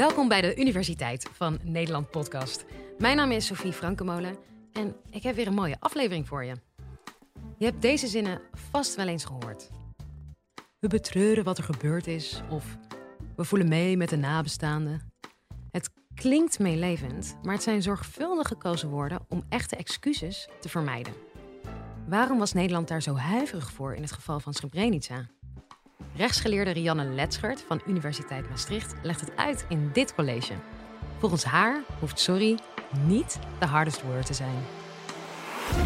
Welkom bij de Universiteit van Nederland podcast. Mijn naam is Sophie Frankemolen en ik heb weer een mooie aflevering voor je. Je hebt deze zinnen vast wel eens gehoord. We betreuren wat er gebeurd is of we voelen mee met de nabestaanden. Het klinkt meelevend, maar het zijn zorgvuldig gekozen woorden om echte excuses te vermijden. Waarom was Nederland daar zo huiverig voor in het geval van Srebrenica? Rechtsgeleerde Rianne Letschert van Universiteit Maastricht legt het uit in dit college. Volgens haar hoeft sorry niet de hardest word te zijn.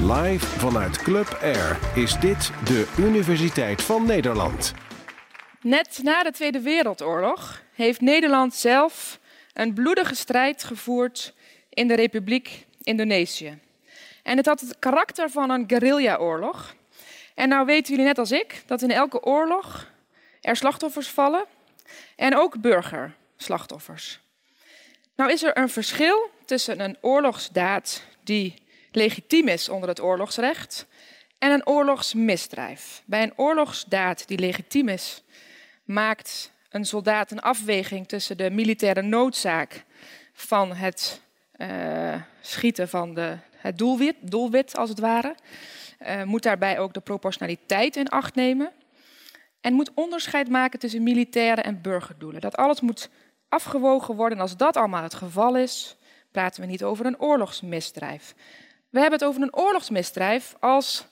Live vanuit Club Air is dit de Universiteit van Nederland. Net na de Tweede Wereldoorlog heeft Nederland zelf een bloedige strijd gevoerd in de Republiek Indonesië. En het had het karakter van een guerrillaoorlog. En nou weten jullie net als ik dat in elke oorlog er slachtoffers vallen en ook burgerslachtoffers. Nou is er een verschil tussen een oorlogsdaad die legitiem is onder het oorlogsrecht en een oorlogsmisdrijf. Bij een oorlogsdaad die legitiem is, maakt een soldaat een afweging tussen de militaire noodzaak van het uh, schieten van de, het doelwit, doelwit, als het ware. Uh, moet daarbij ook de proportionaliteit in acht nemen. En moet onderscheid maken tussen militaire en burgerdoelen. Dat alles moet afgewogen worden. En als dat allemaal het geval is, praten we niet over een oorlogsmisdrijf. We hebben het over een oorlogsmisdrijf als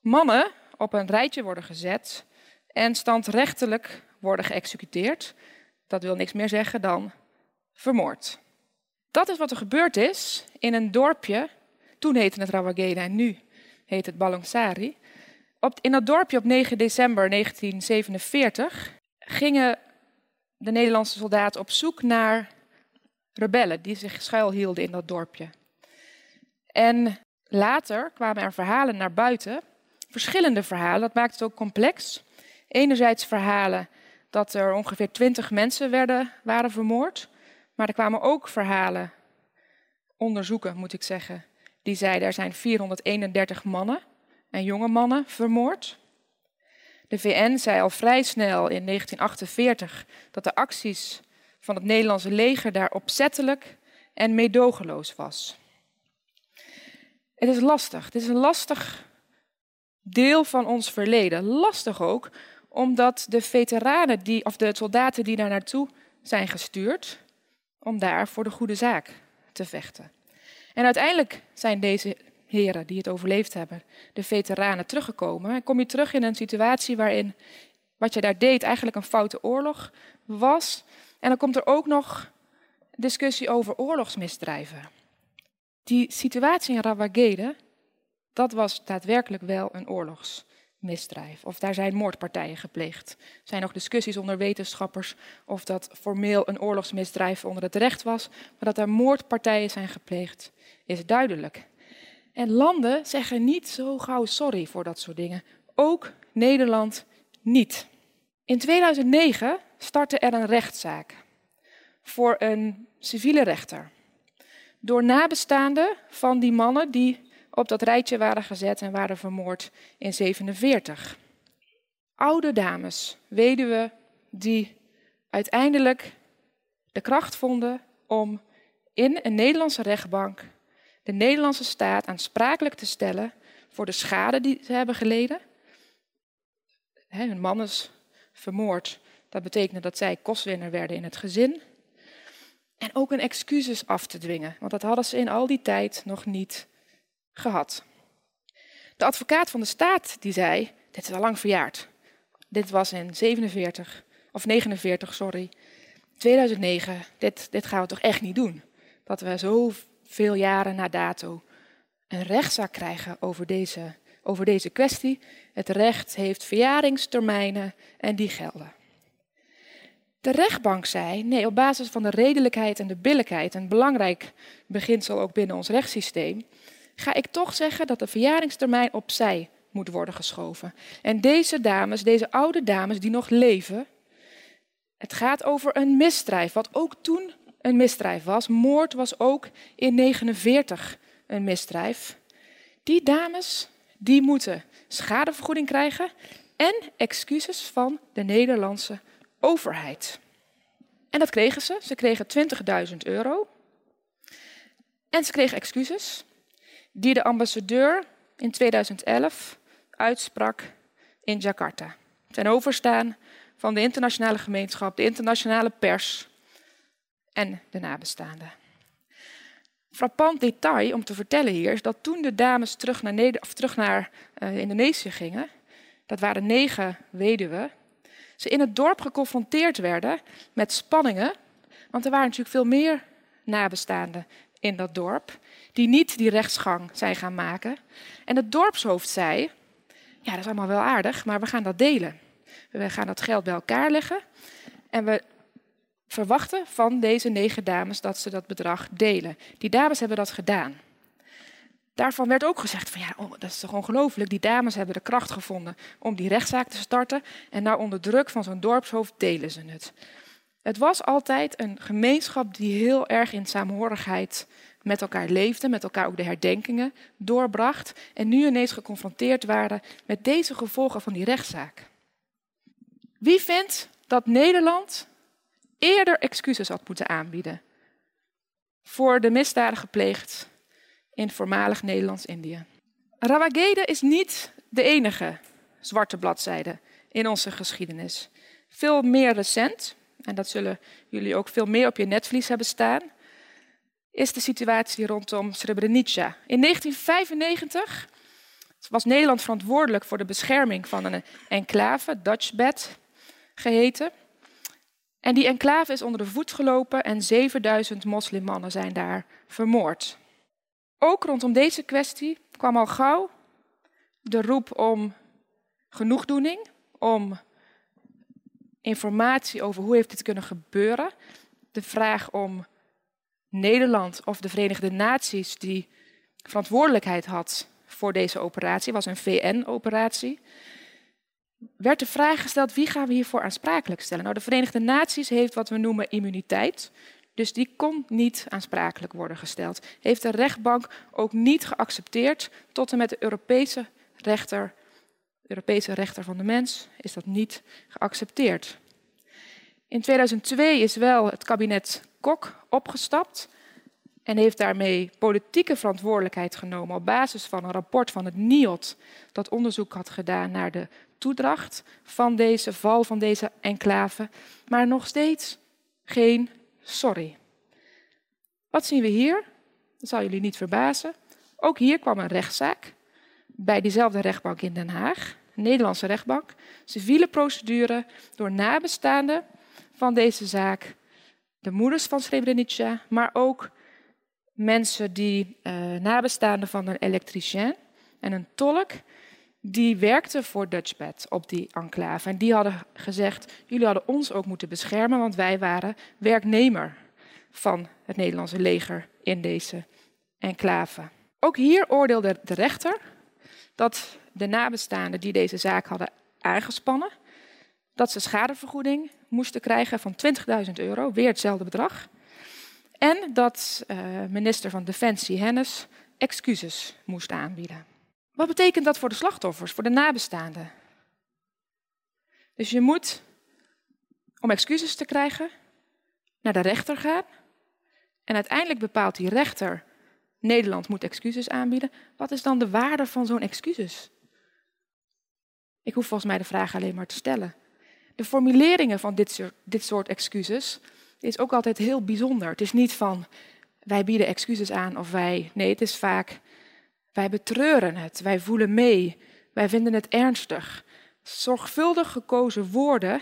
mannen op een rijtje worden gezet en standrechtelijk worden geëxecuteerd. Dat wil niks meer zeggen dan vermoord. Dat is wat er gebeurd is in een dorpje. Toen heette het Rawageda en nu heet het Balongsari. Op, in dat dorpje op 9 december 1947 gingen de Nederlandse soldaten op zoek naar rebellen die zich schuilhielden in dat dorpje. En later kwamen er verhalen naar buiten, verschillende verhalen, dat maakt het ook complex. Enerzijds verhalen dat er ongeveer twintig mensen werden, waren vermoord, maar er kwamen ook verhalen, onderzoeken moet ik zeggen, die zeiden er zijn 431 mannen en jonge mannen vermoord. De VN zei al vrij snel in 1948 dat de acties van het Nederlandse leger daar opzettelijk en meedogenloos was. Het is lastig. Het is een lastig deel van ons verleden. Lastig ook omdat de veteranen, die, of de soldaten die daar naartoe zijn gestuurd, om daar voor de goede zaak te vechten. En uiteindelijk zijn deze heren die het overleefd hebben, de veteranen, teruggekomen. En kom je terug in een situatie waarin wat je daar deed eigenlijk een foute oorlog was. En dan komt er ook nog discussie over oorlogsmisdrijven. Die situatie in Rawagede, dat was daadwerkelijk wel een oorlogsmisdrijf. Of daar zijn moordpartijen gepleegd. Er zijn nog discussies onder wetenschappers of dat formeel een oorlogsmisdrijf onder het recht was. Maar dat er moordpartijen zijn gepleegd, is duidelijk. En landen zeggen niet zo gauw sorry voor dat soort dingen. Ook Nederland niet. In 2009 startte er een rechtszaak voor een civiele rechter. Door nabestaanden van die mannen die op dat rijtje waren gezet en waren vermoord in 47. Oude dames, weduwen, die uiteindelijk de kracht vonden om in een Nederlandse rechtbank de Nederlandse staat aansprakelijk te stellen voor de schade die ze hebben geleden. hun man is vermoord. Dat betekende dat zij kostwinner werden in het gezin. En ook een excuses af te dwingen, want dat hadden ze in al die tijd nog niet gehad. De advocaat van de staat die zei: Dit is al lang verjaard. Dit was in 47 of 49, sorry. 2009. Dit, dit gaan we toch echt niet doen? Dat we zo veel jaren na dato een rechtszaak krijgen over deze, over deze kwestie. Het recht heeft verjaringstermijnen en die gelden. De rechtbank zei, nee, op basis van de redelijkheid en de billijkheid, een belangrijk beginsel ook binnen ons rechtssysteem, ga ik toch zeggen dat de verjaringstermijn opzij moet worden geschoven. En deze dames, deze oude dames die nog leven, het gaat over een misdrijf, wat ook toen een misdrijf was. Moord was ook in 49 een misdrijf. Die dames, die moeten schadevergoeding krijgen en excuses van de Nederlandse overheid. En dat kregen ze. Ze kregen 20.000 euro. En ze kregen excuses die de ambassadeur in 2011 uitsprak in Jakarta. Ten overstaan van de internationale gemeenschap, de internationale pers en de nabestaanden. Frappant detail om te vertellen hier is dat toen de dames terug naar, terug naar uh, Indonesië gingen, dat waren negen weduwen, ze in het dorp geconfronteerd werden met spanningen, want er waren natuurlijk veel meer nabestaanden in dat dorp, die niet die rechtsgang zijn gaan maken. En het dorpshoofd zei, ja dat is allemaal wel aardig, maar we gaan dat delen. We gaan dat geld bij elkaar leggen en we verwachten van deze negen dames dat ze dat bedrag delen. Die dames hebben dat gedaan. Daarvan werd ook gezegd van ja, oh, dat is toch ongelooflijk. Die dames hebben de kracht gevonden om die rechtszaak te starten. En nou onder druk van zo'n dorpshoofd delen ze het. Het was altijd een gemeenschap die heel erg in saamhorigheid met elkaar leefde, met elkaar ook de herdenkingen doorbracht. En nu ineens geconfronteerd waren met deze gevolgen van die rechtszaak. Wie vindt dat Nederland eerder excuses had moeten aanbieden voor de misdaden gepleegd in voormalig Nederlands-Indië? Rawagede is niet de enige zwarte bladzijde in onze geschiedenis. Veel meer recent, en dat zullen jullie ook veel meer op je netvlies hebben staan, is de situatie rondom Srebrenica. In 1995 was Nederland verantwoordelijk voor de bescherming van een enclave, Dutchbed geheten. En die enclave is onder de voet gelopen en 7000 moslimmannen zijn daar vermoord. Ook rondom deze kwestie kwam al gauw de roep om genoegdoening, om informatie over hoe heeft dit kunnen gebeuren. De vraag om Nederland of de Verenigde Naties die verantwoordelijkheid had voor deze operatie, was een VN-operatie, werd de vraag gesteld wie gaan we hiervoor aansprakelijk stellen. Nou, de Verenigde Naties heeft wat we noemen immuniteit. Dus die kon niet aansprakelijk worden gesteld. Heeft de rechtbank ook niet geaccepteerd. Tot en met de Europese rechter, Europese rechter van de mens, is dat niet geaccepteerd. In 2002 is wel het kabinet Kok opgestapt en heeft daarmee politieke verantwoordelijkheid genomen op basis van een rapport van het NIOT dat onderzoek had gedaan naar de toedracht van deze val van deze enclave, maar nog steeds geen sorry. Wat zien we hier? Dat zal jullie niet verbazen. Ook hier kwam een rechtszaak bij diezelfde rechtbank in Den Haag, een Nederlandse rechtbank, civiele procedure door nabestaanden van deze zaak, de moeders van Srebrenica, maar ook mensen die uh, nabestaanden van een elektricien en een tolk, die werkten voor Dutchbed op die enclave. En die hadden gezegd, jullie hadden ons ook moeten beschermen, want wij waren werknemer van het Nederlandse leger in deze enclave. Ook hier oordeelde de rechter dat de nabestaanden die deze zaak hadden aangespannen, dat ze schadevergoeding moesten krijgen van 20.000 euro, weer hetzelfde bedrag. En dat uh, minister van Defensie Hennis excuses moest aanbieden. Wat betekent dat voor de slachtoffers, voor de nabestaanden? Dus je moet, om excuses te krijgen, naar de rechter gaan. En uiteindelijk bepaalt die rechter, Nederland moet excuses aanbieden. Wat is dan de waarde van zo'n excuses? Ik hoef volgens mij de vraag alleen maar te stellen. De formuleringen van dit soort, dit soort excuses is ook altijd heel bijzonder. Het is niet van wij bieden excuses aan of wij. Nee, het is vaak wij betreuren het, wij voelen mee, wij vinden het ernstig. Zorgvuldig gekozen woorden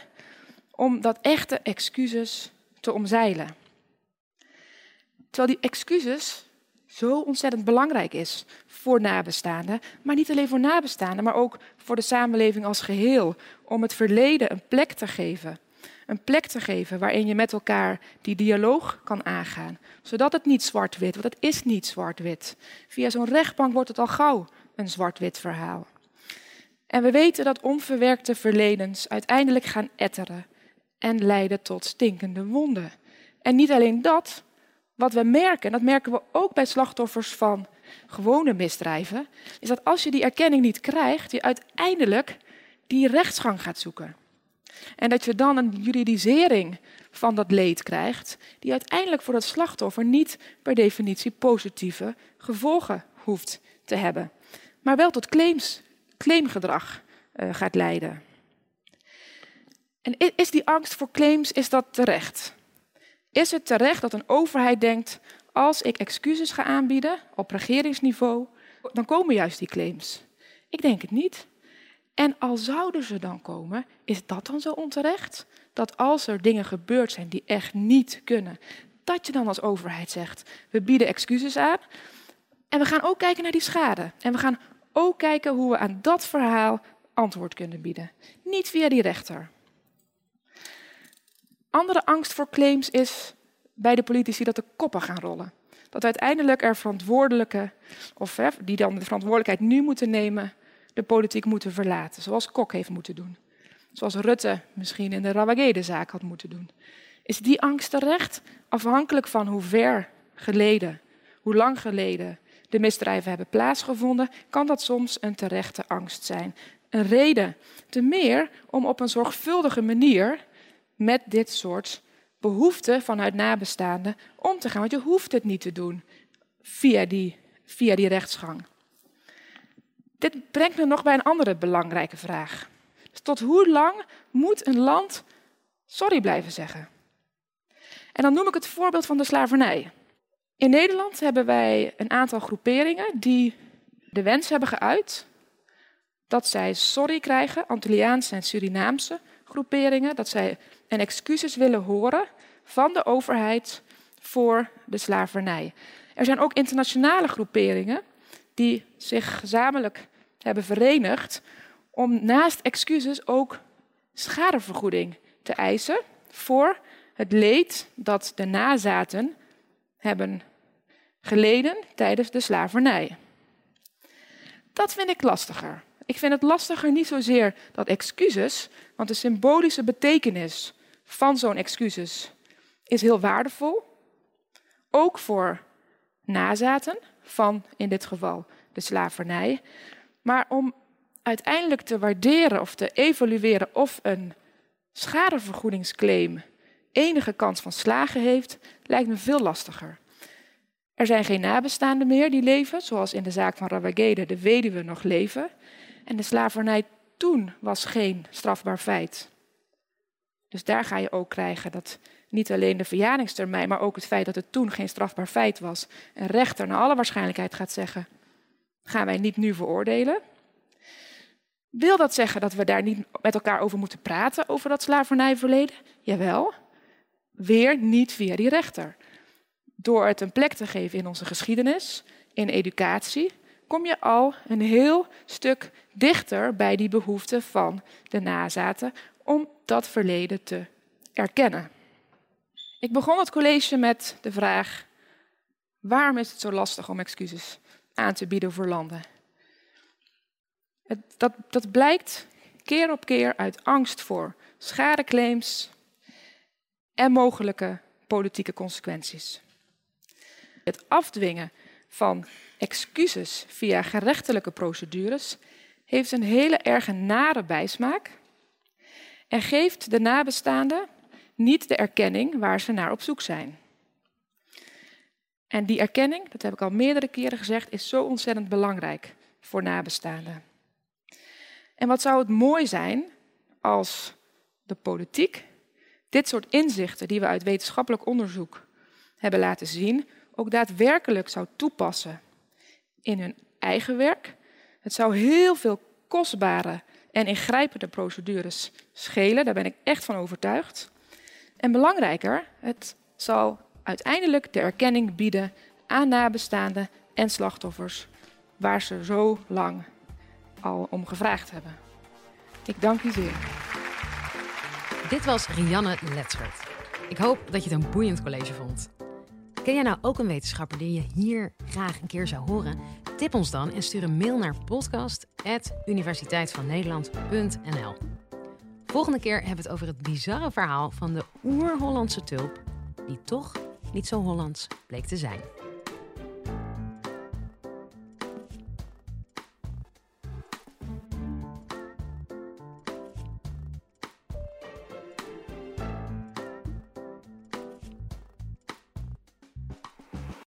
om dat echte excuses te omzeilen. Terwijl die excuses zo ontzettend belangrijk is voor nabestaanden, maar niet alleen voor nabestaanden, maar ook voor de samenleving als geheel, om het verleden een plek te geven. Een plek te geven waarin je met elkaar die dialoog kan aangaan, zodat het niet zwart-wit, want het is niet zwart-wit. Via zo'n rechtbank wordt het al gauw een zwart-wit verhaal. En we weten dat onverwerkte verledens uiteindelijk gaan etteren en leiden tot stinkende wonden. En niet alleen dat, wat we merken, dat merken we ook bij slachtoffers van gewone misdrijven, is dat als je die erkenning niet krijgt, je uiteindelijk die rechtsgang gaat zoeken. En dat je dan een juridisering van dat leed krijgt, die uiteindelijk voor het slachtoffer niet per definitie positieve gevolgen hoeft te hebben, maar wel tot claims, claimgedrag uh, gaat leiden. En is die angst voor claims, is dat terecht? Is het terecht dat een overheid denkt, als ik excuses ga aanbieden op regeringsniveau, dan komen juist die claims? Ik denk het niet. En al zouden ze dan komen, is dat dan zo onterecht? Dat als er dingen gebeurd zijn die echt niet kunnen, dat je dan als overheid zegt: we bieden excuses aan. En we gaan ook kijken naar die schade. En we gaan ook kijken hoe we aan dat verhaal antwoord kunnen bieden. Niet via die rechter. Andere angst voor claims is bij de politici dat de koppen gaan rollen. Dat uiteindelijk er verantwoordelijke, of die dan de verantwoordelijkheid nu moeten nemen, de politiek moeten verlaten. Zoals Kok heeft moeten doen. Zoals Rutte misschien in de Rawagede-zaak had moeten doen. Is die angst terecht? Afhankelijk van hoe ver geleden, hoe lang geleden de misdrijven hebben plaatsgevonden, kan dat soms een terechte angst zijn. Een reden te meer om op een zorgvuldige manier met dit soort behoeften vanuit nabestaanden om te gaan. Want je hoeft het niet te doen via die, via die rechtsgang. Dit brengt me nog bij een andere belangrijke vraag. Dus tot hoe lang moet een land sorry blijven zeggen? En dan noem ik het voorbeeld van de slavernij. In Nederland hebben wij een aantal groeperingen die de wens hebben geuit dat zij sorry krijgen, Antilliaanse en Surinaamse groeperingen, dat zij een excuses willen horen van de overheid voor de slavernij. Er zijn ook internationale groeperingen die zich gezamenlijk hebben verenigd om naast excuses ook schadevergoeding te eisen voor het leed dat de nazaten hebben geleden tijdens de slavernij. Dat vind ik lastiger. Ik vind het lastiger niet zozeer dat excuses, want de symbolische betekenis van zo'n excuses is heel waardevol. Ook voor nazaten van in dit geval de slavernij. Maar om uiteindelijk te waarderen of te evalueren of een schadevergoedingsclaim enige kans van slagen heeft, lijkt me veel lastiger. Er zijn geen nabestaanden meer die leven, zoals in de zaak van Rawagede de weduwe nog leven. En de slavernij toen was geen strafbaar feit. Dus daar ga je ook krijgen dat niet alleen de verjaringstermijn, maar ook het feit dat het toen geen strafbaar feit was, een rechter naar alle waarschijnlijkheid gaat zeggen: gaan wij niet nu veroordelen. Wil dat zeggen dat we daar niet met elkaar over moeten praten, over dat slavernijverleden? Jawel. Weer niet via die rechter. Door het een plek te geven in onze geschiedenis, in educatie, kom je al een heel stuk dichter bij die behoeften van de nazaten om dat verleden te erkennen. Ik begon het college met de vraag: waarom is het zo lastig om excuses aan te bieden voor landen? Het, dat, dat blijkt keer op keer uit angst voor schadeclaims en mogelijke politieke consequenties. Het afdwingen van excuses via gerechtelijke procedures heeft een hele erge nare bijsmaak en geeft de nabestaanden niet de erkenning waar ze naar op zoek zijn. En die erkenning, dat heb ik al meerdere keren gezegd, is zo ontzettend belangrijk voor nabestaanden. En wat zou het mooi zijn als de politiek dit soort inzichten die we uit wetenschappelijk onderzoek hebben laten zien, ook daadwerkelijk zou toepassen in hun eigen werk. Het zou heel veel kostbare en ingrijpende procedures schelen, daar ben ik echt van overtuigd. En belangrijker, het zal uiteindelijk de erkenning bieden aan nabestaanden en slachtoffers waar ze zo lang al om gevraagd hebben. Ik dank u zeer. Dit was Rianne Letschert. Ik hoop dat je het een boeiend college vond. Ken jij nou ook een wetenschapper die je hier graag een keer zou horen? Tip ons dan en stuur een mail naar podcast.universiteitvannederland.nl Volgende keer hebben we het over het bizarre verhaal van de oer-Hollandse tulp, die toch niet zo Hollands bleek te zijn.